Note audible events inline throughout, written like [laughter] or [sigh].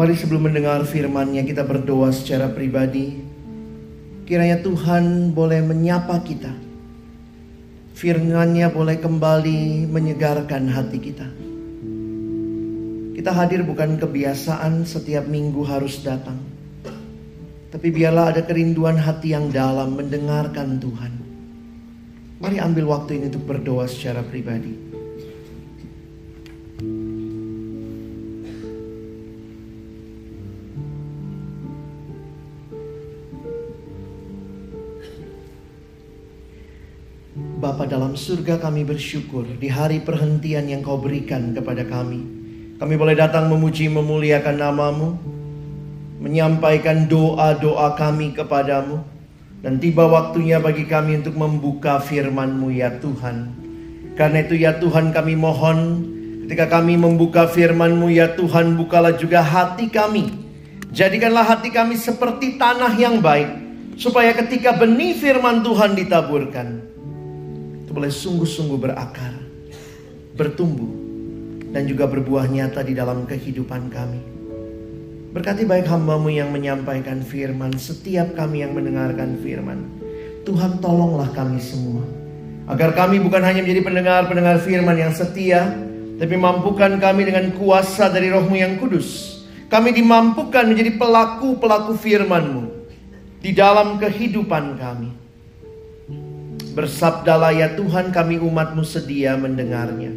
Mari sebelum mendengar firman-Nya kita berdoa secara pribadi Kiranya Tuhan boleh menyapa kita. Firman-Nya boleh kembali menyegarkan hati kita. Kita hadir bukan kebiasaan setiap minggu harus datang Tapi biarlah ada kerinduan hati yang dalam mendengarkan Tuhan. Mari ambil waktu ini untuk berdoa secara pribadi. Dalam surga kami bersyukur di hari perhentian yang kau berikan kepada kami Kami boleh datang memuji memuliakan namamu. Menyampaikan doa-doa kami kepadamu. Dan tiba waktunya bagi kami untuk membuka firman-Mu ya Tuhan. Karena itu ya Tuhan kami mohon ketika kami membuka firman-Mu ya Tuhan bukalah juga hati kami. Jadikanlah hati kami seperti tanah yang baik. Supaya ketika benih firman Tuhan ditaburkan. Itu boleh sungguh-sungguh berakar. Bertumbuh. Dan juga berbuah nyata di dalam kehidupan kami. Berkati baik hambamu yang menyampaikan firman, setiap kami yang mendengarkan firman. Tuhan tolonglah kami semua. Agar kami bukan hanya menjadi pendengar-pendengar firman yang setia, tapi mampukan kami dengan kuasa dari rohmu yang kudus. Kami dimampukan menjadi pelaku-pelaku firmanmu di dalam kehidupan kami. Bersabdalah ya Tuhan kami umatmu sedia mendengarnya.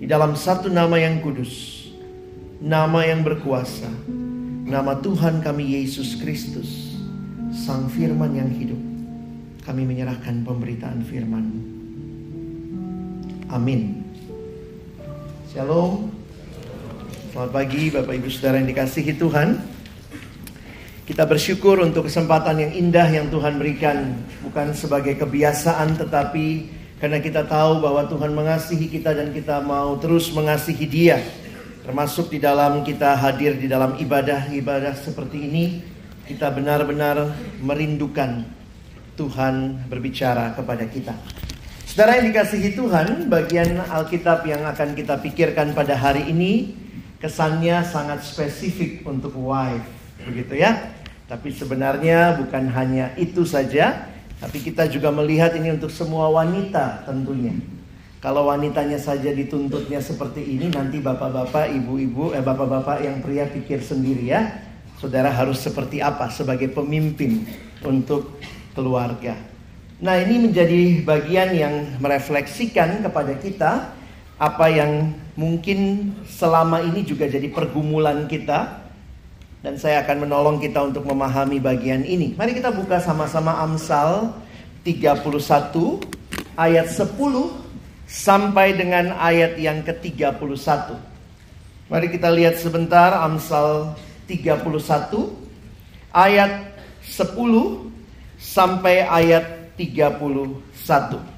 Di dalam satu nama yang kudus, nama yang berkuasa, Nama Tuhan kami Yesus Kristus, Sang Firman yang hidup. Kami menyerahkan pemberitaan firman Amin. Shalom. Selamat pagi Bapak Ibu Saudara yang dikasihi Tuhan. Kita bersyukur untuk kesempatan yang indah yang Tuhan berikan. Bukan sebagai kebiasaan tetapi karena kita tahu bahwa Tuhan mengasihi kita dan kita mau terus mengasihi dia. Termasuk di dalam kita hadir di dalam ibadah-ibadah seperti ini, kita benar-benar merindukan Tuhan berbicara kepada kita. Saudara yang dikasihi Tuhan, bagian Alkitab yang akan kita pikirkan pada hari ini kesannya sangat spesifik untuk wife, begitu ya. Tapi sebenarnya bukan hanya itu saja, tapi kita juga melihat ini untuk semua wanita tentunya. Kalau wanitanya saja dituntutnya seperti ini, nanti bapak-bapak, ibu-ibu, eh bapak-bapak yang pria pikir sendiri ya. Saudara harus seperti apa sebagai pemimpin untuk keluarga. Nah ini menjadi bagian yang merefleksikan kepada kita apa yang mungkin selama ini juga jadi pergumulan kita. Dan saya akan menolong kita untuk memahami bagian ini. Mari kita buka sama-sama Amsal 31 ayat 10 sampai dengan ayat yang ke-31. Mari kita lihat sebentar Amsal 31 ayat 10 sampai ayat 31.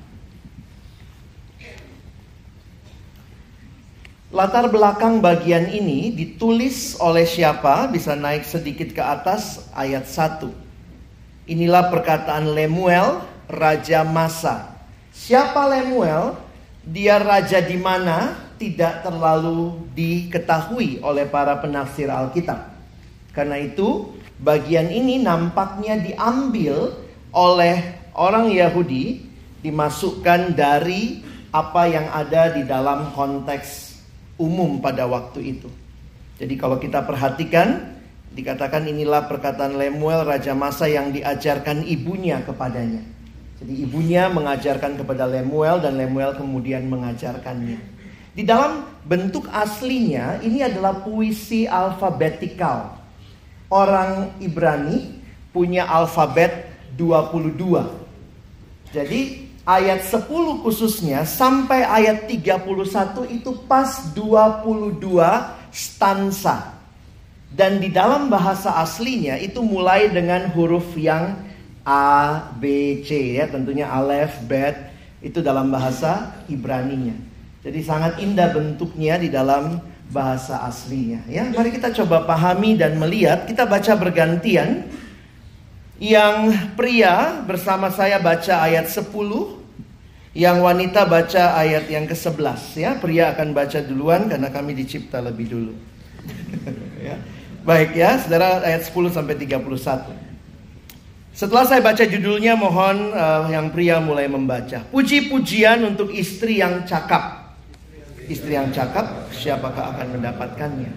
Latar belakang bagian ini ditulis oleh siapa? Bisa naik sedikit ke atas ayat 1. Inilah perkataan Lemuel, Raja Masa. Siapa Lemuel? dia raja di mana tidak terlalu diketahui oleh para penafsir Alkitab. Karena itu, bagian ini nampaknya diambil oleh orang Yahudi, dimasukkan dari apa yang ada di dalam konteks umum pada waktu itu. Jadi kalau kita perhatikan, dikatakan inilah perkataan Lemuel Raja Masa yang diajarkan ibunya kepadanya. Jadi ibunya mengajarkan kepada Lemuel dan Lemuel kemudian mengajarkannya. Di dalam bentuk aslinya ini adalah puisi alfabetikal. Orang Ibrani punya alfabet 22. Jadi ayat 10 khususnya sampai ayat 31 itu pas 22 stansa. Dan di dalam bahasa aslinya itu mulai dengan huruf yang A, B, C ya tentunya alef, bet itu dalam bahasa Ibraninya. Jadi sangat indah bentuknya di dalam bahasa aslinya ya. Mari kita coba pahami dan melihat. Kita baca bergantian. Yang pria bersama saya baca ayat 10, yang wanita baca ayat yang ke-11 ya. Pria akan baca duluan karena kami dicipta lebih dulu. [laughs] ya. Baik ya, Saudara ayat 10 sampai 31. Setelah saya baca judulnya, mohon uh, yang pria mulai membaca. Puji-pujian untuk istri yang cakap. Istri yang cakap, siapakah akan mendapatkannya?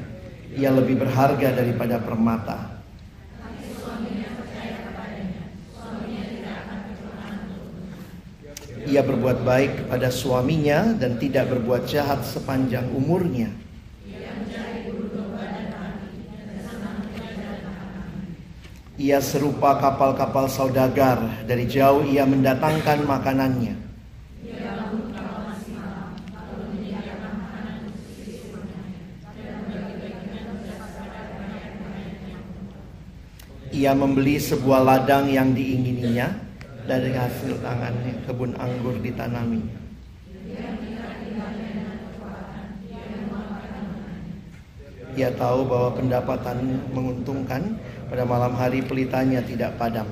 Ia lebih berharga daripada permata. ia berbuat baik kepada suaminya dan tidak berbuat jahat sepanjang umurnya. Ia serupa kapal-kapal saudagar, dari jauh ia mendatangkan makanannya. Ia membeli sebuah ladang yang diingininya dari hasil tangannya kebun anggur ditanaminya. Ia tahu bahwa pendapatan menguntungkan pada malam hari pelitanya tidak padam.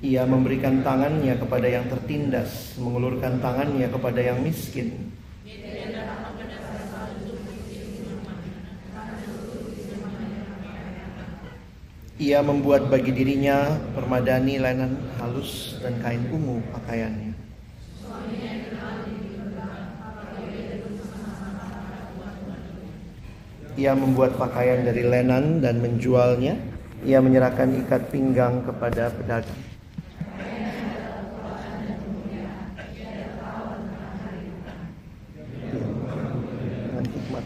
Ia memberikan tangannya kepada yang tertindas, mengulurkan tangannya kepada yang miskin. Ia membuat bagi dirinya permadani lenan halus dan kain ungu pakaiannya. Ia membuat pakaian dari lenan dan menjualnya. Ia menyerahkan ikat pinggang kepada pedagang. Dengan hikmat.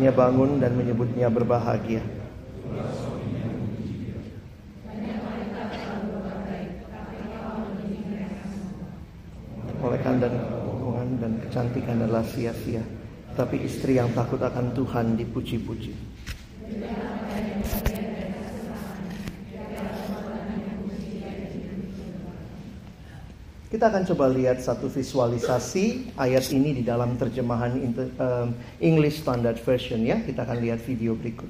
Anak-anaknya bangun dan menyebutnya berbahagia. Olekan dan hubungan dan kecantikan adalah sia-sia. Tapi istri yang takut akan Tuhan dipuji-puji. Kita akan coba lihat satu visualisasi ayat ini di dalam terjemahan um, English Standard Version ya. Kita akan lihat video berikut.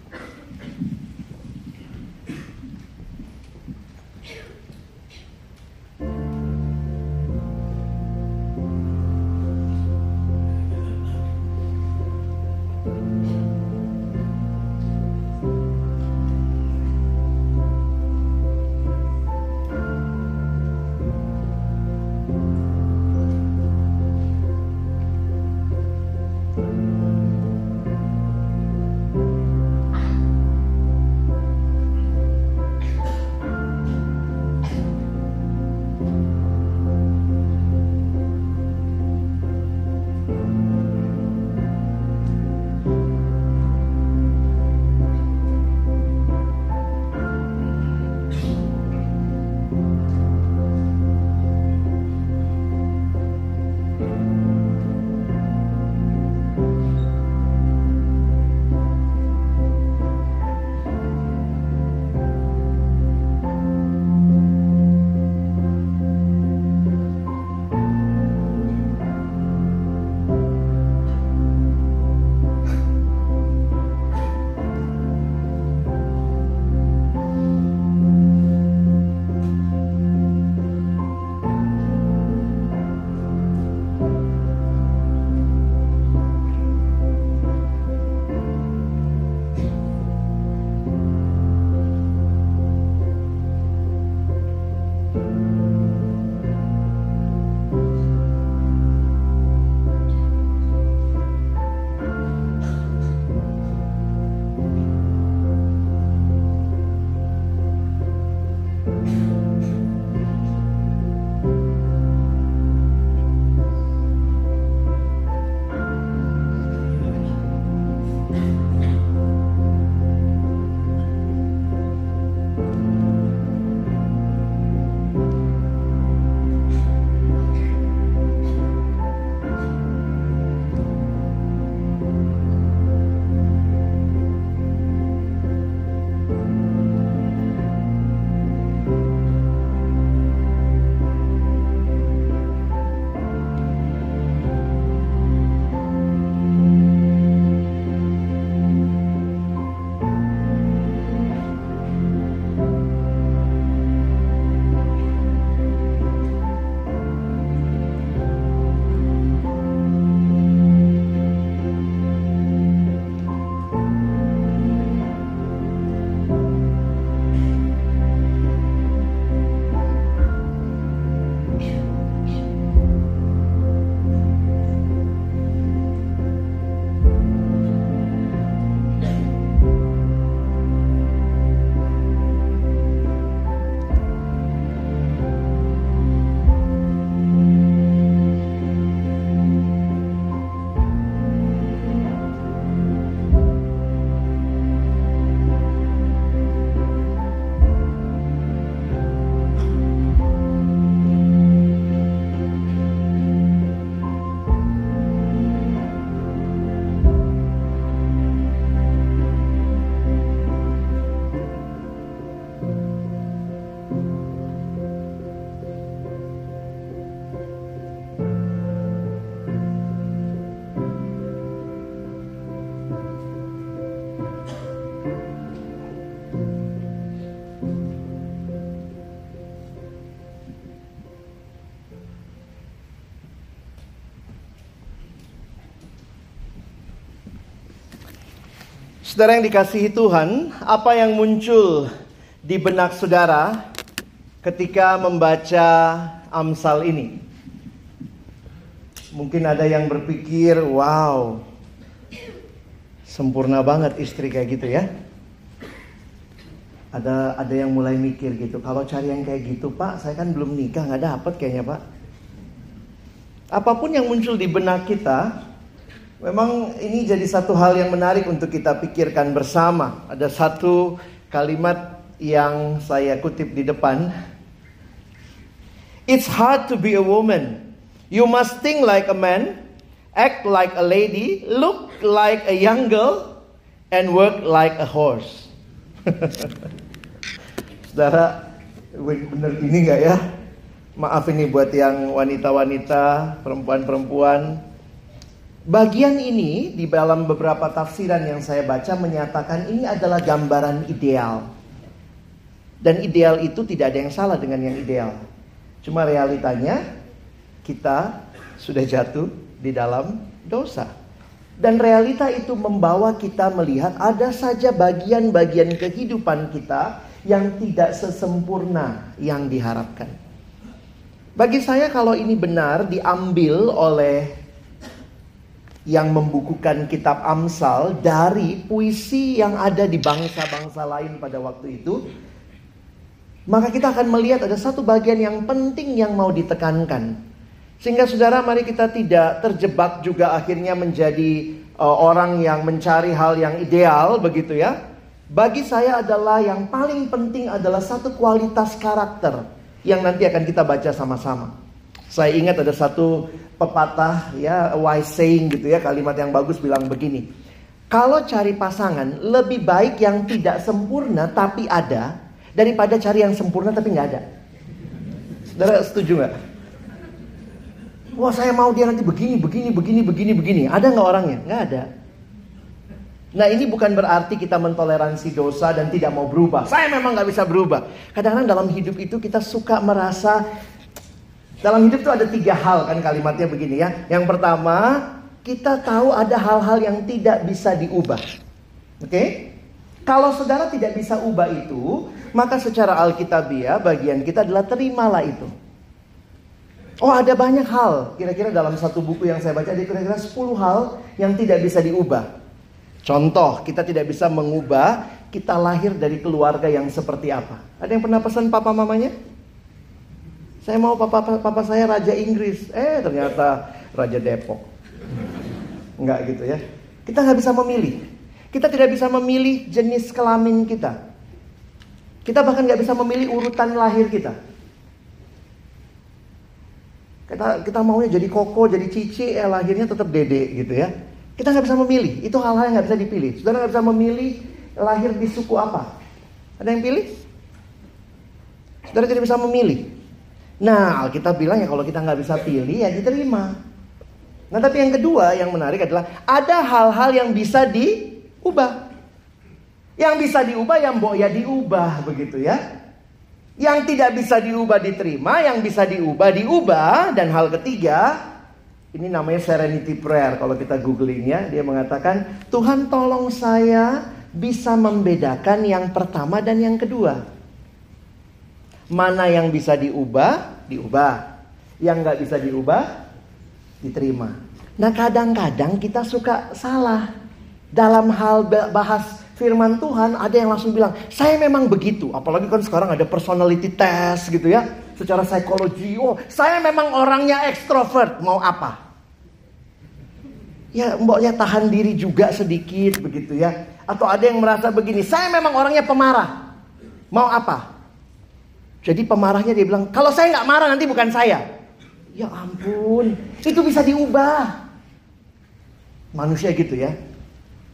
Saudara yang dikasihi Tuhan, apa yang muncul di benak saudara ketika membaca Amsal ini? Mungkin ada yang berpikir, wow, sempurna banget istri kayak gitu ya. Ada ada yang mulai mikir gitu, kalau cari yang kayak gitu pak, saya kan belum nikah, nggak dapet kayaknya pak. Apa pun yang muncul di benak kita, memang ini jadi satu hal yang menarik untuk kita pikirkan bersama. Ada satu kalimat yang saya kutip di depan. It's hard to be a woman. You must think like a man, act like a lady, look like a young girl, and work like a horse. [laughs] Saudara, bener ini nggak ya? Maaf ini buat yang wanita-wanita, perempuan-perempuan. Bagian ini di dalam beberapa tafsiran yang saya baca menyatakan ini adalah gambaran ideal. Dan ideal itu tidak ada yang salah dengan yang ideal. Cuma realitanya kita sudah jatuh di dalam dosa. Dan realita itu membawa kita melihat ada saja bagian-bagian kehidupan kita yang tidak sesempurna yang diharapkan. Bagi saya kalau ini benar diambil oleh yang membukukan kitab Amsal dari puisi yang ada di bangsa-bangsa lain pada waktu itu, maka kita akan melihat ada satu bagian yang penting yang mau ditekankan. Sehingga saudara mari kita tidak terjebak juga akhirnya menjadi uh, orang yang mencari hal yang ideal begitu ya. Bagi saya adalah yang paling penting adalah satu kualitas karakter yang nanti akan kita baca sama-sama. Saya ingat ada satu pepatah ya wise saying gitu ya kalimat yang bagus bilang begini. Kalau cari pasangan lebih baik yang tidak sempurna tapi ada daripada cari yang sempurna tapi nggak ada. Saudara setuju nggak? Wah saya mau dia nanti begini, begini, begini, begini, begini. Ada nggak orangnya? Nggak ada. Nah ini bukan berarti kita mentoleransi dosa dan tidak mau berubah. Saya memang nggak bisa berubah. Kadang-kadang dalam hidup itu kita suka merasa dalam hidup itu ada tiga hal kan kalimatnya begini ya. Yang pertama kita tahu ada hal-hal yang tidak bisa diubah. Oke? Okay? Kalau saudara tidak bisa ubah itu, maka secara alkitabiah bagian kita adalah terimalah itu. Oh ada banyak hal, kira-kira dalam satu buku yang saya baca ada kira-kira 10 hal yang tidak bisa diubah. Contoh, kita tidak bisa mengubah kita lahir dari keluarga yang seperti apa. Ada yang pernah pesan papa mamanya? Saya mau papa papa saya raja Inggris. Eh ternyata raja Depok. Enggak gitu ya. Kita nggak bisa memilih. Kita tidak bisa memilih jenis kelamin kita. Kita bahkan nggak bisa memilih urutan lahir kita. Kita kita maunya jadi koko, jadi cici, eh lahirnya tetap dede gitu ya. Kita nggak bisa memilih. Itu hal-hal yang nggak bisa dipilih. Saudara nggak bisa memilih lahir di suku apa. Ada yang pilih? Saudara tidak bisa memilih. Nah, kita bilang ya kalau kita nggak bisa pilih ya diterima. Nah, tapi yang kedua yang menarik adalah ada hal-hal yang bisa diubah. Yang bisa diubah yang mbok ya diubah begitu ya. Yang tidak bisa diubah diterima, yang bisa diubah diubah dan hal ketiga ini namanya serenity prayer kalau kita googling ya. Dia mengatakan, Tuhan tolong saya bisa membedakan yang pertama dan yang kedua. Mana yang bisa diubah, diubah. Yang nggak bisa diubah, diterima. Nah kadang-kadang kita suka salah. Dalam hal bahas firman Tuhan ada yang langsung bilang, saya memang begitu. Apalagi kan sekarang ada personality test gitu ya secara psikologi, oh saya memang orangnya ekstrovert, mau apa? Ya mboknya tahan diri juga sedikit begitu ya. Atau ada yang merasa begini, saya memang orangnya pemarah, mau apa? Jadi pemarahnya dia bilang, kalau saya nggak marah nanti bukan saya. Ya ampun, itu bisa diubah. Manusia gitu ya.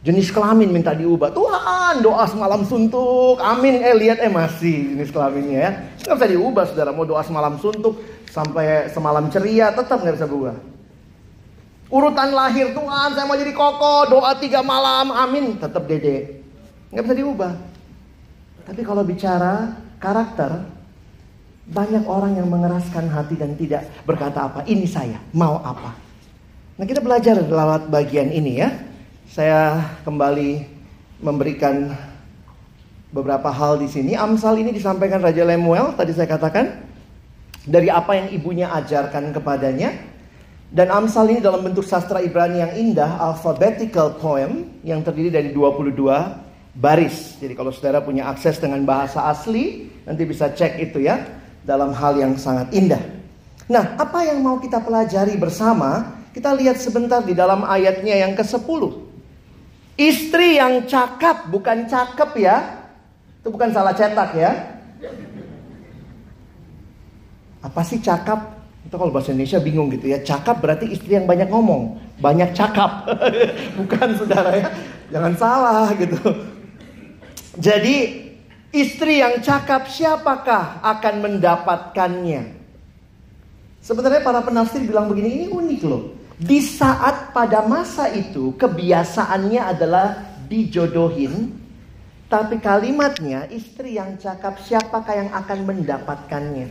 Jenis kelamin minta diubah. Tuhan doa semalam suntuk. Amin. Eh lihat eh masih jenis kelaminnya ya. Nggak bisa diubah saudara. Mau doa semalam suntuk sampai semalam ceria tetap nggak bisa berubah. Urutan lahir Tuhan saya mau jadi koko. Doa tiga malam. Amin. Tetap dede. Nggak bisa diubah. Tapi kalau bicara karakter. Banyak orang yang mengeraskan hati dan tidak berkata apa. Ini saya. Mau apa. Nah kita belajar lewat bagian ini ya. Saya kembali memberikan beberapa hal di sini. Amsal ini disampaikan Raja Lemuel, tadi saya katakan, dari apa yang ibunya ajarkan kepadanya. Dan Amsal ini dalam bentuk sastra Ibrani yang indah, alphabetical poem yang terdiri dari 22 baris. Jadi kalau saudara punya akses dengan bahasa asli, nanti bisa cek itu ya, dalam hal yang sangat indah. Nah, apa yang mau kita pelajari bersama? Kita lihat sebentar di dalam ayatnya yang ke-10. Istri yang cakap, bukan cakep ya. Itu bukan salah cetak ya. Apa sih cakap? Itu kalau bahasa Indonesia bingung gitu ya. Cakap berarti istri yang banyak ngomong. Banyak cakap. [laughs] Bukan saudara ya. Jangan salah gitu. Jadi istri yang cakap siapakah akan mendapatkannya? Sebenarnya para penafsir bilang begini, ini unik loh. Di saat pada masa itu kebiasaannya adalah dijodohin. Tapi kalimatnya istri yang cakap siapakah yang akan mendapatkannya.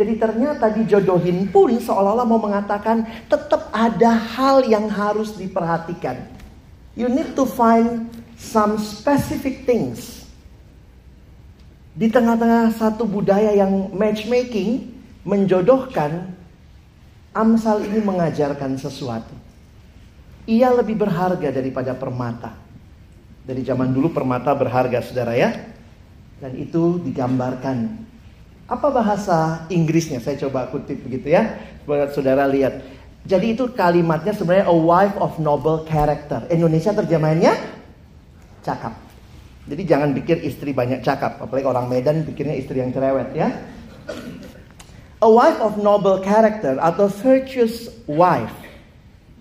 Jadi ternyata dijodohin pun seolah-olah mau mengatakan tetap ada hal yang harus diperhatikan. You need to find some specific things. Di tengah-tengah satu budaya yang matchmaking menjodohkan, Amsal ini mengajarkan sesuatu. Ia lebih berharga daripada permata. Dari zaman dulu permata berharga saudara ya. Dan itu digambarkan apa bahasa Inggrisnya? Saya coba kutip begitu ya. Buat saudara lihat. Jadi itu kalimatnya sebenarnya a wife of noble character. Indonesia terjemahannya cakap. Jadi jangan pikir istri banyak cakap. Apalagi orang Medan pikirnya istri yang cerewet ya. A wife of noble character atau virtuous wife.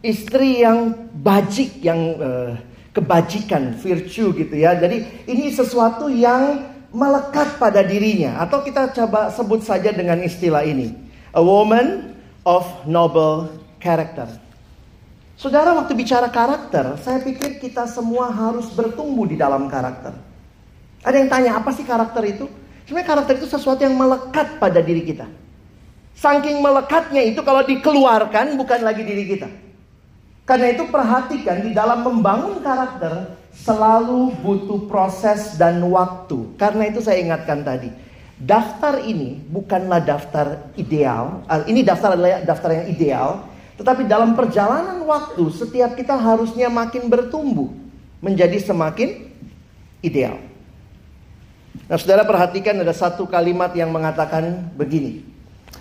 Istri yang bajik, yang uh, kebajikan, virtue gitu ya. Jadi ini sesuatu yang melekat pada dirinya atau kita coba sebut saja dengan istilah ini a woman of noble character. Saudara waktu bicara karakter, saya pikir kita semua harus bertumbuh di dalam karakter. Ada yang tanya apa sih karakter itu? Sebenarnya karakter itu sesuatu yang melekat pada diri kita. Saking melekatnya itu kalau dikeluarkan bukan lagi diri kita. Karena itu perhatikan di dalam membangun karakter selalu butuh proses dan waktu. Karena itu saya ingatkan tadi, daftar ini bukanlah daftar ideal. Ah, ini daftar adalah daftar yang ideal, tetapi dalam perjalanan waktu setiap kita harusnya makin bertumbuh menjadi semakin ideal. Nah, saudara perhatikan ada satu kalimat yang mengatakan begini: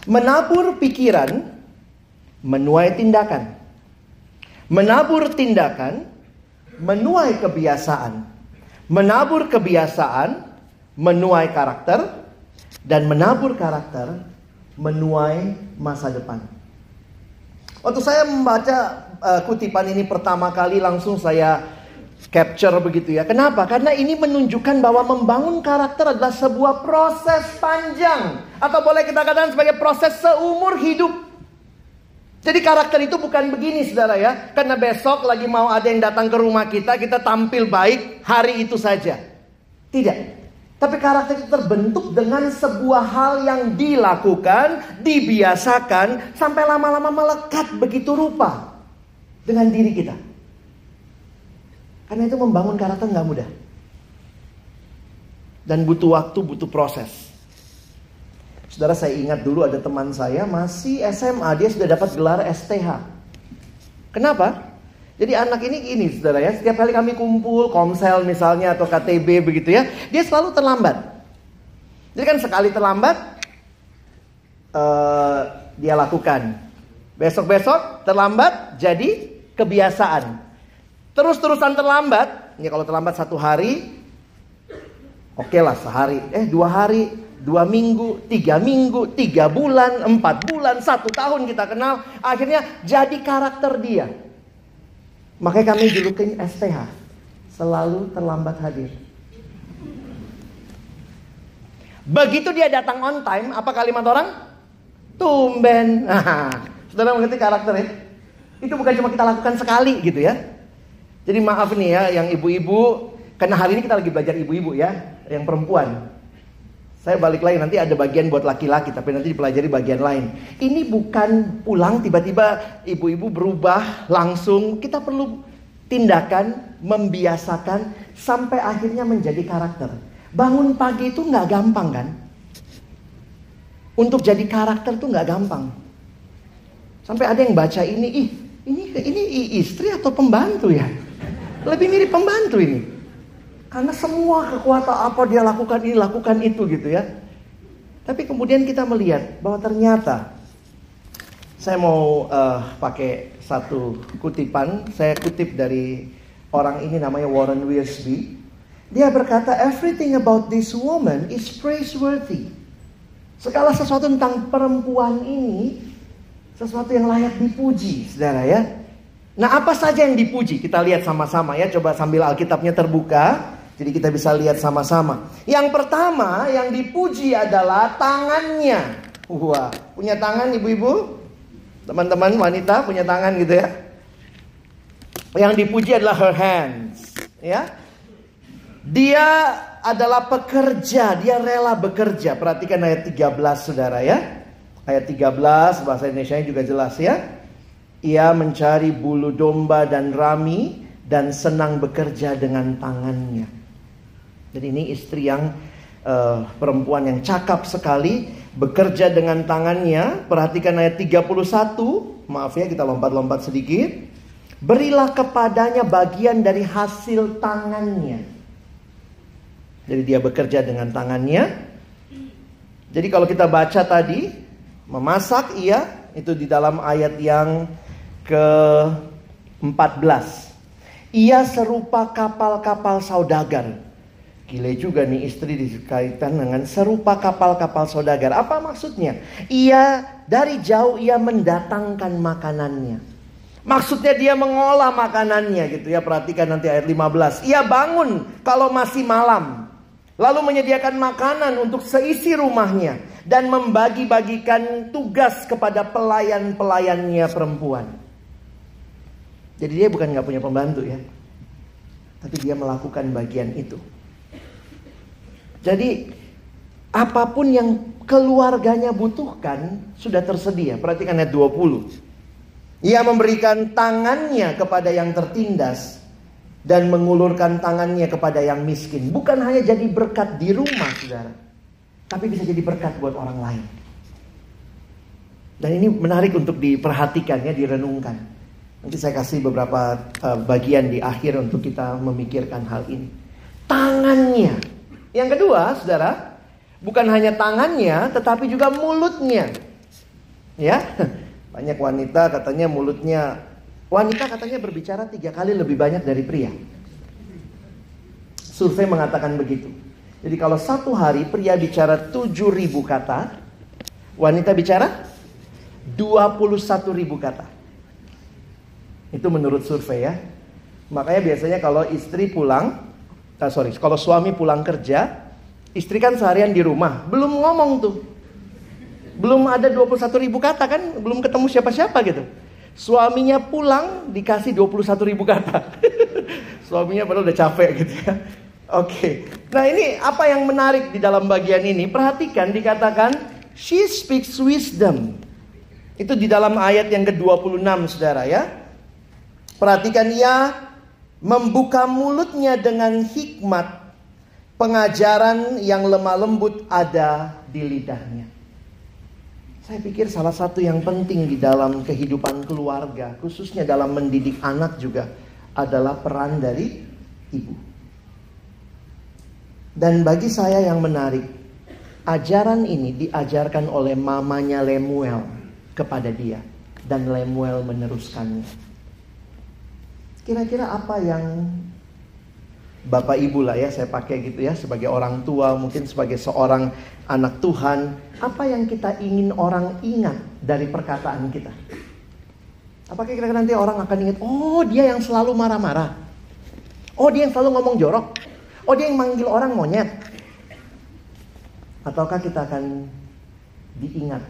menabur pikiran, menuai tindakan. Menabur tindakan, menuai kebiasaan. Menabur kebiasaan, menuai karakter. Dan menabur karakter, menuai masa depan. Waktu saya membaca uh, kutipan ini pertama kali langsung saya capture begitu ya. Kenapa? Karena ini menunjukkan bahwa membangun karakter adalah sebuah proses panjang. Atau boleh kita katakan sebagai proses seumur hidup. Jadi karakter itu bukan begini saudara ya. Karena besok lagi mau ada yang datang ke rumah kita, kita tampil baik hari itu saja. Tidak. Tapi karakter itu terbentuk dengan sebuah hal yang dilakukan, dibiasakan, sampai lama-lama melekat begitu rupa dengan diri kita. Karena itu membangun karakter nggak mudah. Dan butuh waktu, butuh proses. Saudara saya ingat dulu ada teman saya masih SMA dia sudah dapat gelar STH. Kenapa? Jadi anak ini gini saudara ya, setiap kali kami kumpul, komsel misalnya atau KTB begitu ya, dia selalu terlambat. Jadi kan sekali terlambat, uh, dia lakukan. Besok-besok terlambat jadi kebiasaan. Terus-terusan terlambat, ya kalau terlambat satu hari, oke okay lah sehari, eh dua hari, dua minggu, tiga minggu, tiga bulan, empat bulan, satu tahun kita kenal. Akhirnya jadi karakter dia. Makanya kami julukin STH. Selalu terlambat hadir. Begitu dia datang on time, apa kalimat orang? Tumben. [laughs] Nah, saudara mengerti karakternya? Itu bukan cuma kita lakukan sekali gitu ya. Jadi maaf nih ya yang ibu-ibu, karena hari ini kita lagi belajar ibu-ibu ya, yang perempuan. Saya balik lagi nanti ada bagian buat laki-laki tapi nanti dipelajari bagian lain. Ini bukan pulang tiba-tiba ibu-ibu berubah langsung. Kita perlu tindakan, membiasakan, sampai akhirnya menjadi karakter. Bangun pagi itu nggak gampang kan? Untuk jadi karakter tuh nggak gampang. Sampai ada yang baca ini, ih ini ini istri atau pembantu ya? Lebih mirip pembantu ini. Karena semua kekuatan apa dia lakukan ini, lakukan itu gitu ya. Tapi kemudian kita melihat bahwa ternyata saya mau uh, pakai satu kutipan, saya kutip dari orang ini namanya Warren Wiersbe. Dia berkata, everything about this woman is praiseworthy. Segala sesuatu tentang perempuan ini, sesuatu yang layak dipuji, saudara ya. Nah apa saja yang dipuji? Kita lihat sama-sama ya, coba sambil Alkitabnya terbuka. Jadi kita bisa lihat sama-sama. Yang pertama yang dipuji adalah tangannya. Wah, punya tangan ibu-ibu? Teman-teman wanita punya tangan gitu ya. Yang dipuji adalah her hands, ya. Dia adalah pekerja, dia rela bekerja. Perhatikan ayat 13 Saudara ya. Ayat 13 bahasa Indonesia juga jelas ya. Ia mencari bulu domba dan rami dan senang bekerja dengan tangannya. Jadi ini istri yang uh, perempuan yang cakap sekali bekerja dengan tangannya. Perhatikan ayat 31. Maaf ya kita lompat-lompat sedikit. Berilah kepadanya bagian dari hasil tangannya. Jadi dia bekerja dengan tangannya. Jadi kalau kita baca tadi, memasak iya, itu di dalam ayat yang ke-14. Ia serupa kapal-kapal saudagar Gile juga nih istri dikaitan dengan serupa kapal-kapal saudagar. Apa maksudnya? Ia dari jauh ia mendatangkan makanannya. Maksudnya dia mengolah makanannya gitu ya. Perhatikan nanti ayat 15. Ia bangun kalau masih malam. Lalu menyediakan makanan untuk seisi rumahnya. Dan membagi-bagikan tugas kepada pelayan-pelayannya perempuan. Jadi dia bukan nggak punya pembantu ya. Tapi dia melakukan bagian itu. Jadi apa pun yang keluarganya butuhkan sudah tersedia. Perhatikan ayat 20. Ia memberikan tangannya kepada yang tertindas dan mengulurkan tangannya kepada yang miskin. Bukan hanya jadi berkat di rumah, Saudara, tapi bisa jadi berkat buat orang lain. Dan ini menarik untuk diperhatikan ya, direnungkan. Nanti saya kasih beberapa uh, bagian di akhir untuk kita memikirkan hal ini. Tangannya yang kedua, saudara, bukan hanya tangannya, tetapi juga mulutnya. Ya, [laughs] banyak wanita katanya mulutnya, wanita katanya berbicara tiga kali lebih banyak dari pria. Survei mengatakan begitu. Jadi kalau satu hari pria bicara 7000 kata, wanita bicara 21.000 kata. Itu menurut survei ya. Makanya biasanya kalau istri pulang, uh, sorry, kalau suami pulang kerja, istri kan seharian di rumah, belum ngomong tuh. Belum ada 21 ribu kata kan, belum ketemu siapa-siapa gitu. Suaminya pulang dikasih 21 ribu kata. [laughs] Suaminya padahal udah capek gitu ya. Oke. Okay. Nah ini apa yang menarik di dalam bagian ini? Perhatikan dikatakan she speaks wisdom. Itu di dalam ayat yang ke-26 Saudara ya. Perhatikan ia membuka mulutnya dengan hikmat, pengajaran yang lemah lembut ada di lidahnya. Saya pikir salah satu yang penting di dalam kehidupan keluarga, khususnya dalam mendidik anak juga adalah peran dari ibu. Dan bagi saya yang menarik, ajaran ini diajarkan oleh mamanya Lemuel kepada dia dan Lemuel meneruskannya. Kira-kira apa yang Bapak Ibu lah ya saya pakai gitu ya sebagai orang tua mungkin sebagai seorang anak Tuhan apa yang kita ingin orang ingat dari perkataan kita? Apakah kira-kira nanti orang akan ingat oh dia yang selalu marah-marah. Oh dia yang selalu ngomong jorok. Oh dia yang manggil orang monyet. Ataukah kita akan diingat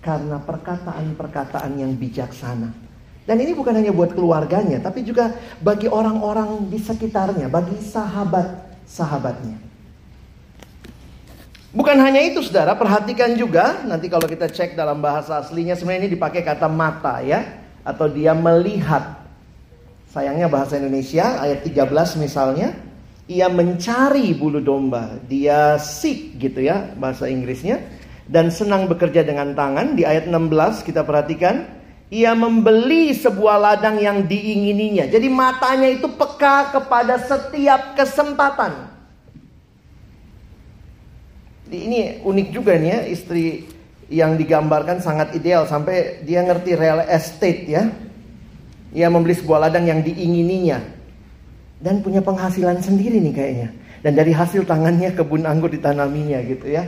karena perkataan-perkataan yang bijaksana dan ini bukan hanya buat keluarganya, tapi juga bagi orang-orang di sekitarnya, bagi sahabat-sahabatnya. Bukan hanya itu saudara, perhatikan juga nanti kalau kita cek dalam bahasa aslinya sebenarnya ini dipakai kata mata ya. Atau dia melihat. Sayangnya bahasa Indonesia ayat 13 misalnya, ia mencari bulu domba, dia seek gitu ya bahasa Inggrisnya dan senang bekerja dengan tangan. Di ayat 16 kita perhatikan, ia membeli sebuah ladang yang diingininya. Jadi matanya itu peka kepada setiap kesempatan. Ini unik juga nih ya, istri yang digambarkan sangat ideal sampai dia ngerti real estate ya. Ia membeli sebuah ladang yang diingininya dan punya penghasilan sendiri nih kayaknya. Dan dari hasil tangannya kebun anggur ditanaminya gitu ya.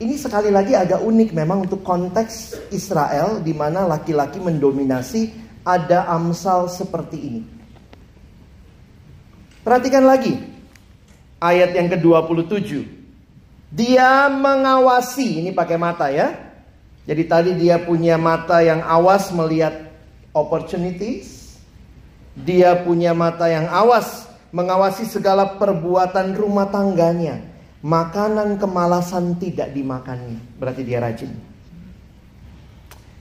Ini sekali lagi agak unik memang untuk konteks Israel di mana laki-laki mendominasi ada amsal seperti ini. Perhatikan lagi ayat yang ke-27. Dia mengawasi, ini pakai mata ya. Jadi tadi dia punya mata yang awas melihat opportunities. Dia punya mata yang awas mengawasi segala perbuatan rumah tangganya. Makanan kemalasan tidak dimakannya. Berarti dia rajin.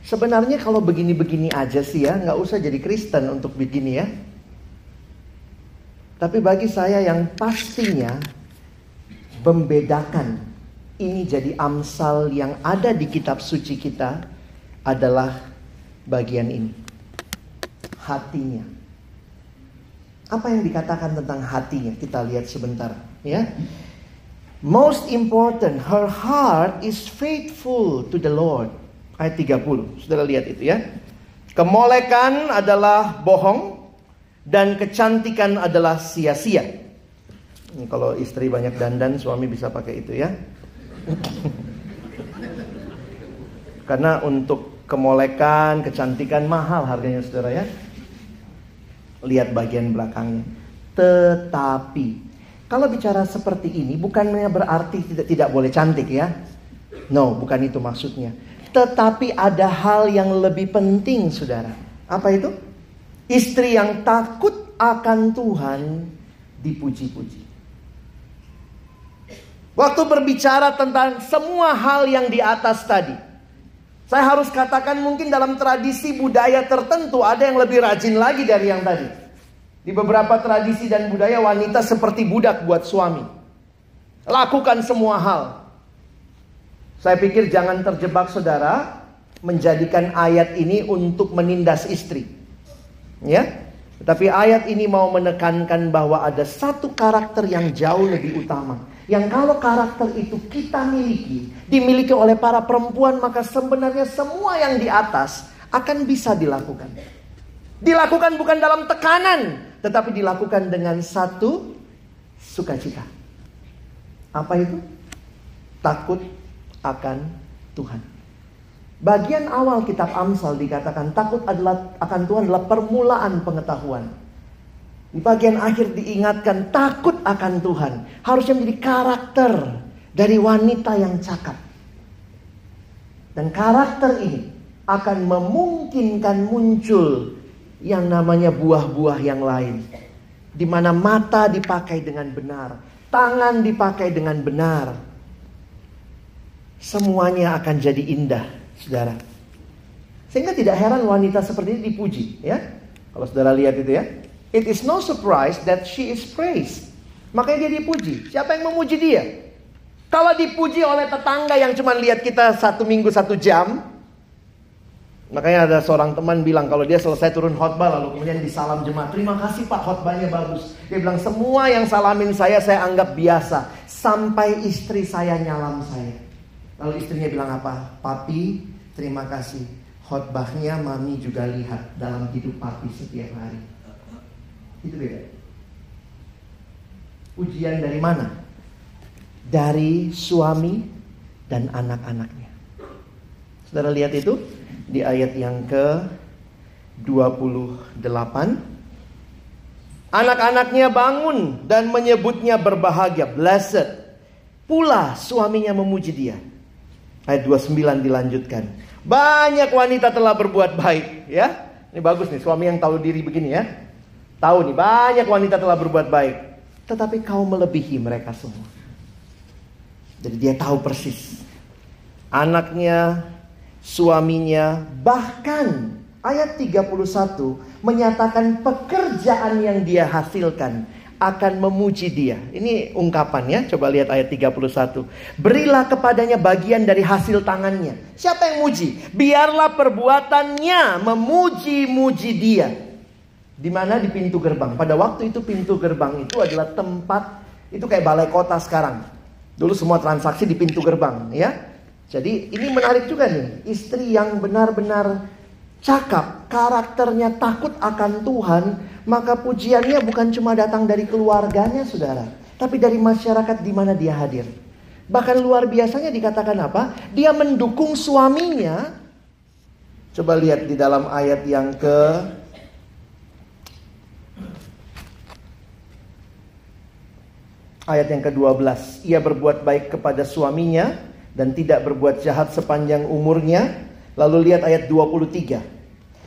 Sebenarnya kalau begini-begini aja sih ya, nggak usah jadi Kristen untuk begini ya. Tapi bagi saya yang pastinya membedakan ini jadi amsal yang ada di kitab suci kita adalah bagian ini. Hatinya. Apa yang dikatakan tentang hatinya? Kita lihat sebentar, ya. Most important, her heart is faithful to the Lord. Ayat 30. Saudara lihat itu ya. Kemolekan adalah bohong, dan kecantikan adalah sia-sia. Kalau istri banyak dandan, suami bisa pakai itu ya. [laughs] Karena untuk kemolekan, kecantikan mahal harganya saudara ya. Lihat bagian belakangnya. Tetapi kalau bicara seperti ini bukannya berarti tidak tidak boleh cantik ya. No, bukan itu maksudnya. Tetapi ada hal yang lebih penting saudara. Apa itu? Istri yang takut akan Tuhan dipuji-puji. Waktu berbicara tentang semua hal yang di atas tadi. Saya harus katakan mungkin dalam tradisi budaya tertentu ada yang lebih rajin lagi dari yang tadi. Di beberapa tradisi dan budaya wanita seperti budak buat suami. Lakukan semua hal. Saya pikir jangan terjebak saudara menjadikan ayat ini untuk menindas istri. Ya. Tetapi ayat ini mau menekankan bahwa ada satu karakter yang jauh lebih utama. Yang kalau karakter itu kita miliki, dimiliki oleh para perempuan, maka sebenarnya semua yang di atas akan bisa dilakukan. Dilakukan bukan dalam tekanan, tetapi dilakukan dengan satu sukacita. Apa itu? Takut akan Tuhan. Bagian awal kitab Amsal dikatakan takut adalah akan Tuhan adalah permulaan pengetahuan. Di bagian akhir diingatkan takut akan Tuhan. Harusnya menjadi karakter dari wanita yang cakap. Dan karakter ini akan memungkinkan muncul yang namanya buah-buah yang lain. Di mana mata dipakai dengan benar, tangan dipakai dengan benar. Semuanya akan jadi indah, saudara. Sehingga tidak heran wanita seperti ini dipuji, ya. Kalau saudara lihat itu ya, It is no surprise that she is praised. Makanya dia dipuji. Siapa yang memuji dia? Kalau dipuji oleh tetangga yang cuma lihat kita satu minggu satu jam. Makanya ada seorang teman bilang kalau dia selesai turun khotbah lalu kemudian disalam jemaat. Terima kasih pak khotbahnya bagus. Dia bilang semua yang salamin saya saya anggap biasa. Sampai istri saya nyalam saya. Lalu istrinya bilang apa? Papi terima kasih. Khotbahnya mami juga lihat dalam hidup papi setiap hari. Itu beda. Ujian dari mana? Dari suami dan anak-anaknya. Saudara lihat itu di ayat yang ke 28. Anak-anaknya bangun dan menyebutnya berbahagia, blessed. Pula suaminya memuji dia. Ayat 29 dilanjutkan. Banyak wanita telah berbuat baik, ya. Ini bagus nih, suami yang tahu diri begini ya. Tahu nih, banyak wanita telah berbuat baik. Tetapi kau melebihi mereka semua. Jadi dia tahu persis. Anaknya, suaminya, bahkan Ayat 31 menyatakan pekerjaan yang dia hasilkan akan memuji dia. Ini ungkapannya, coba lihat ayat 31. Berilah kepadanya bagian dari hasil tangannya. Siapa yang muji? Biarlah perbuatannya memuji-muji dia. Di mana di pintu gerbang. Pada waktu itu pintu gerbang itu adalah tempat itu kayak balai kota sekarang. Dulu semua transaksi di pintu gerbang, ya. Jadi ini menarik juga nih, istri yang benar-benar cakap, karakternya takut akan Tuhan, maka pujiannya bukan cuma datang dari keluarganya, saudara, tapi dari masyarakat di mana dia hadir. Bahkan luar biasanya dikatakan apa? Dia mendukung suaminya. Coba lihat di dalam ayat yang ke Ayat yang ke-12, ia berbuat baik kepada suaminya dan tidak berbuat jahat sepanjang umurnya. Lalu lihat ayat 23.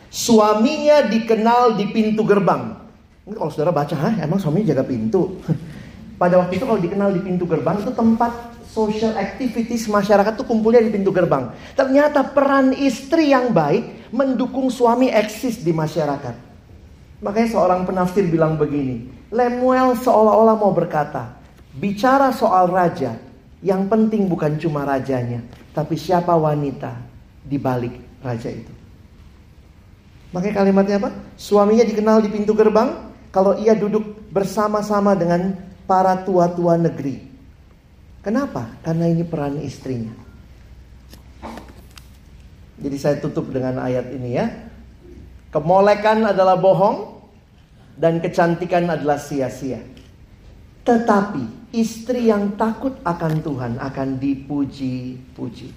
Suaminya dikenal di pintu gerbang. Ini kalau saudara baca, Hah, emang suaminya jaga pintu? [laughs] Pada waktu itu kalau dikenal di pintu gerbang itu tempat social activities masyarakat tuh kumpulnya di pintu gerbang. Ternyata peran istri yang baik mendukung suami eksis di masyarakat. Makanya seorang penafsir bilang begini, Lemuel seolah-olah mau berkata, bicara soal raja, yang penting bukan cuma rajanya, tapi siapa wanita di balik raja itu. Makanya kalimatnya apa? Suaminya dikenal di pintu gerbang kalau ia duduk bersama-sama dengan para tua-tua negeri. Kenapa? Karena ini peran istrinya. Jadi saya tutup dengan ayat ini ya. Kemolekan adalah bohong dan kecantikan adalah sia-sia. Tetapi istri yang takut akan Tuhan akan dipuji-puji.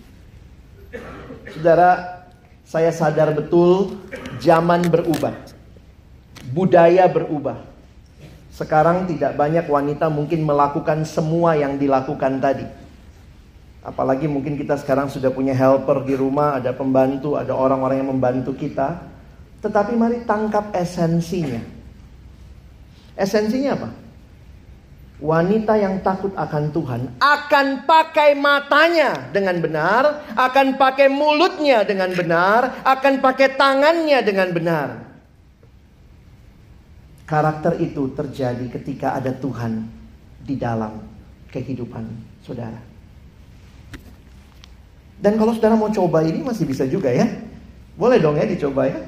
Saudara, saya sadar betul zaman berubah. Budaya berubah. Sekarang tidak banyak wanita mungkin melakukan semua yang dilakukan tadi. Apalagi mungkin kita sekarang sudah punya helper di rumah, ada pembantu, ada orang-orang yang membantu kita. Tetapi mari tangkap esensinya. Esensinya apa? Wanita yang takut akan Tuhan akan pakai matanya dengan benar, akan pakai mulutnya dengan benar, akan pakai tangannya dengan benar. Karakter itu terjadi ketika ada Tuhan di dalam kehidupan saudara. Dan kalau saudara mau coba ini masih bisa juga ya. Boleh dong ya dicoba ya.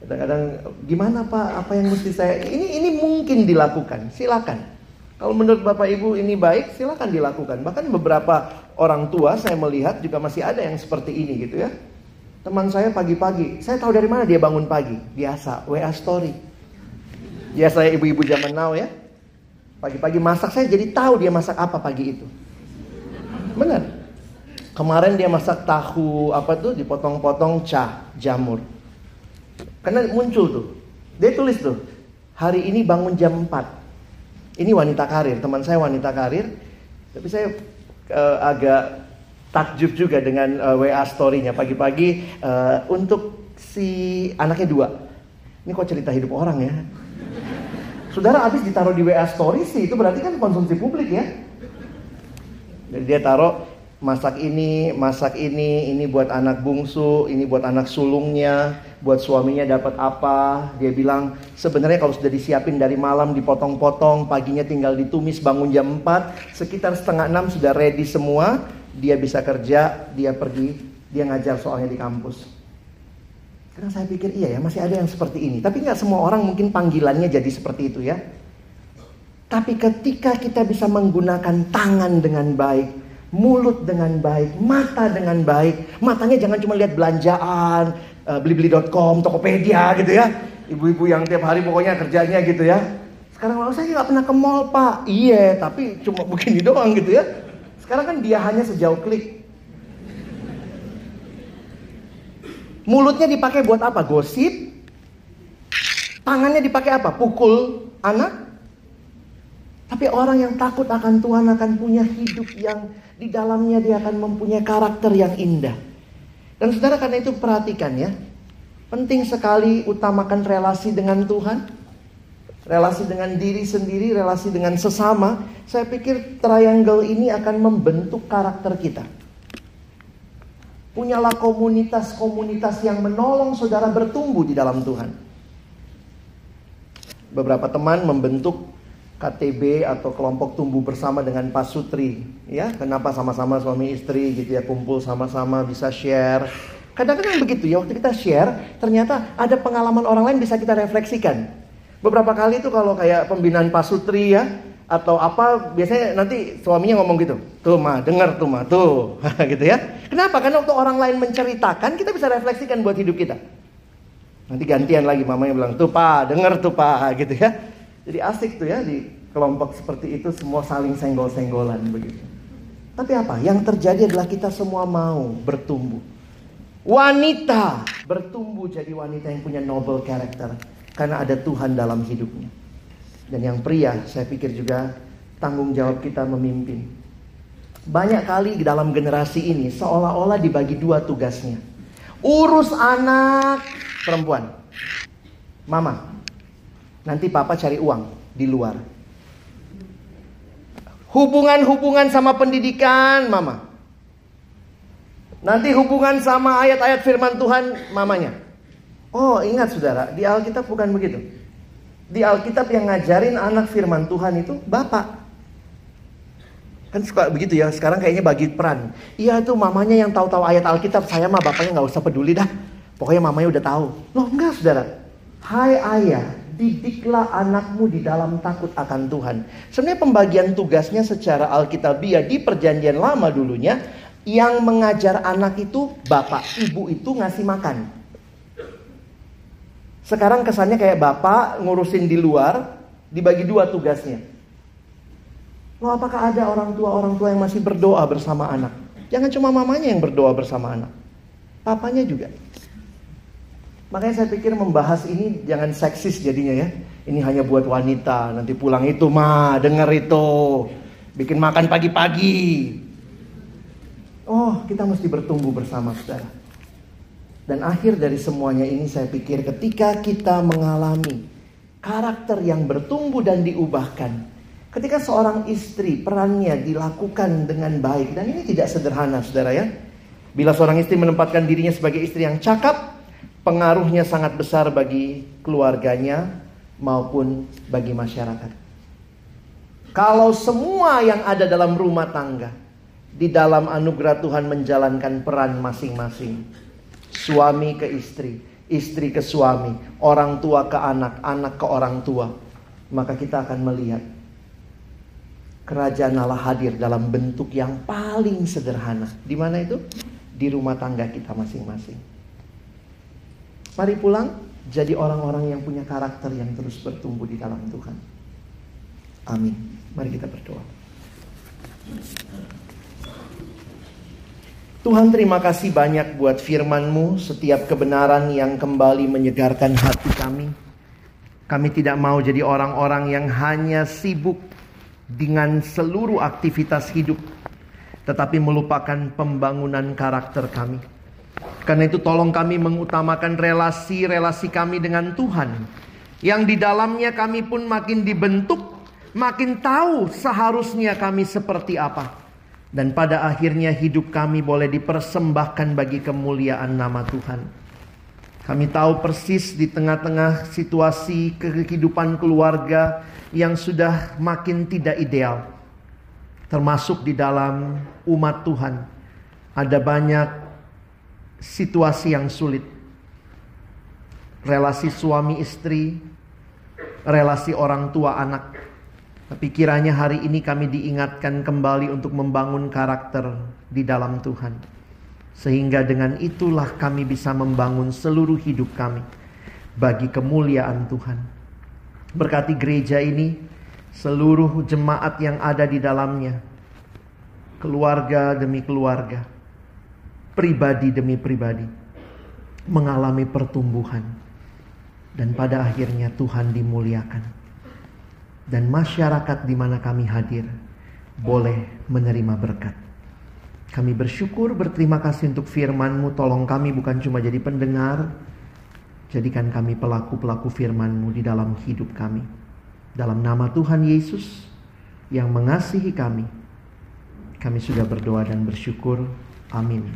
Kadang-kadang gimana Pak, apa yang mesti saya ini ini mungkin dilakukan. Silakan. Kalau menurut Bapak Ibu ini baik, silakan dilakukan. Bahkan beberapa orang tua saya melihat juga masih ada yang seperti ini gitu ya. Teman saya pagi-pagi, saya tahu dari mana dia bangun pagi. Biasa, WA story. Ya saya ibu-ibu zaman now ya. Pagi-pagi masak, saya jadi tahu dia masak apa pagi itu. Benar. Kemarin dia masak tahu apa tuh dipotong-potong cah jamur. Karena muncul tuh. Dia tulis tuh. Hari ini bangun jam 4 ini wanita karir, teman saya wanita karir. Tapi saya uh, agak takjub juga dengan uh, eh, WA story-nya pagi-pagi uh, untuk si anaknya dua. Ini kok cerita hidup orang ya? Saudara habis ditaruh di WA story sih itu berarti kan konsumsi publik ya. Jadi dia taruh masak ini, masak ini, ini buat anak bungsu, ini buat anak sulungnya, buat suaminya dapat apa. Dia bilang sebenarnya kalau sudah disiapin dari malam dipotong-potong, paginya tinggal ditumis bangun jam 4, sekitar setengah 6 sudah ready semua, dia bisa kerja, dia pergi, dia ngajar soalnya di kampus. Karena saya pikir iya ya masih ada yang seperti ini. Tapi nggak semua orang mungkin panggilannya jadi seperti itu ya. Tapi ketika kita bisa menggunakan tangan dengan baik, mulut dengan baik, mata dengan baik. Matanya jangan cuma lihat belanjaan, uh, blibli.com, Tokopedia gitu ya. Ibu-ibu yang tiap hari pokoknya kerjanya gitu ya. Sekarang lalu saya nggak pernah ke mall pak. Iya, tapi cuma begini doang gitu ya. Sekarang kan dia hanya sejauh klik. Mulutnya dipakai buat apa? Gosip. Tangannya dipakai apa? Pukul anak. Tapi orang yang takut akan Tuhan akan punya hidup yang di dalamnya dia akan mempunyai karakter yang indah. Dan saudara karena itu perhatikan ya. Penting sekali utamakan relasi dengan Tuhan. Relasi dengan diri sendiri, relasi dengan sesama. Saya pikir triangle ini akan membentuk karakter kita. Punyalah komunitas-komunitas yang menolong saudara bertumbuh di dalam Tuhan. Beberapa teman membentuk KTB atau kelompok tumbuh bersama dengan Pak Sutri, ya. Kenapa sama-sama suami istri gitu ya kumpul sama-sama bisa share. Kadang-kadang begitu ya waktu kita share, ternyata ada pengalaman orang lain bisa kita refleksikan. Beberapa kali itu kalau kayak pembinaan Pak Sutri ya, atau apa biasanya nanti suaminya ngomong gitu tuh mah dengar tuh mah tuh [laughs] gitu ya kenapa karena waktu orang lain menceritakan kita bisa refleksikan buat hidup kita nanti gantian lagi mamanya bilang tuh pak dengar tuh pak gitu ya jadi asik tuh ya di kelompok seperti itu semua saling senggol-senggolan begitu tapi apa yang terjadi adalah kita semua mau bertumbuh wanita bertumbuh jadi wanita yang punya noble character karena ada Tuhan dalam hidupnya dan yang pria, saya pikir juga tanggung jawab kita memimpin. Banyak kali dalam generasi ini seolah-olah dibagi dua tugasnya. Urus anak perempuan. Mama, nanti papa cari uang di luar. Hubungan-hubungan sama pendidikan, mama. Nanti hubungan sama ayat-ayat firman Tuhan, mamanya. Oh, ingat saudara, di Alkitab bukan begitu. Di Alkitab yang ngajarin anak firman Tuhan itu Bapak. Kan suka begitu ya, sekarang kayaknya bagi peran. Iya tuh mamanya yang tahu-tahu ayat Alkitab, saya mah bapaknya nggak usah peduli dah. Pokoknya mamanya udah tahu. Loh enggak saudara. Hai ayah, didiklah anakmu di dalam takut akan Tuhan. Sebenarnya pembagian tugasnya secara Alkitabiah di perjanjian lama dulunya, yang mengajar anak itu bapak, ibu itu ngasih makan. Sekarang kesannya kayak bapak ngurusin di luar, dibagi dua tugasnya. Loh apakah ada orang tua-orang tua yang masih berdoa bersama anak? Jangan cuma mamanya yang berdoa bersama anak. Papanya juga. Makanya saya pikir membahas ini jangan seksis jadinya ya. Ini hanya buat wanita. Nanti pulang itu mah denger itu. Bikin makan pagi-pagi. Oh kita mesti bertumbuh bersama saudara. Dan akhir dari semuanya ini saya pikir ketika kita mengalami karakter yang bertumbuh dan diubahkan. Ketika seorang istri perannya dilakukan dengan baik. Dan ini tidak sederhana saudara ya. Bila seorang istri menempatkan dirinya sebagai istri yang cakap. Pengaruhnya sangat besar bagi keluarganya maupun bagi masyarakat. Kalau semua yang ada dalam rumah tangga. Di dalam anugerah Tuhan menjalankan peran masing-masing suami ke istri, istri ke suami, orang tua ke anak, anak ke orang tua, maka kita akan melihat kerajaan Allah hadir dalam bentuk yang paling sederhana. Di mana itu? Di rumah tangga kita masing-masing. Mari pulang jadi orang-orang yang punya karakter yang terus bertumbuh di dalam Tuhan. Amin. Mari kita berdoa. Tuhan terima kasih banyak buat firman-Mu, setiap kebenaran yang kembali menyegarkan hati kami. Kami tidak mau jadi orang-orang yang hanya sibuk dengan seluruh aktivitas hidup, tetapi melupakan pembangunan karakter kami. Karena itu tolong kami mengutamakan relasi-relasi kami dengan Tuhan. Yang di dalamnya kami pun makin dibentuk, makin tahu seharusnya kami seperti apa dan pada akhirnya hidup kami boleh dipersembahkan bagi kemuliaan nama Tuhan. Kami tahu persis di tengah-tengah situasi kehidupan keluarga yang sudah makin tidak ideal. Termasuk di dalam umat Tuhan. Ada banyak situasi yang sulit. Relasi suami istri, relasi orang tua anak, tapi kiranya hari ini kami diingatkan kembali untuk membangun karakter di dalam Tuhan. Sehingga dengan itulah kami bisa membangun seluruh hidup kami bagi kemuliaan Tuhan. Berkati gereja ini, seluruh jemaat yang ada di dalamnya, keluarga demi keluarga, pribadi demi pribadi, mengalami pertumbuhan. Dan pada akhirnya Tuhan dimuliakan dan masyarakat di mana kami hadir boleh menerima berkat. Kami bersyukur berterima kasih untuk firman-Mu. Tolong kami bukan cuma jadi pendengar. Jadikan kami pelaku-pelaku firman-Mu di dalam hidup kami. Dalam nama Tuhan Yesus yang mengasihi kami. Kami sudah berdoa dan bersyukur. Amin.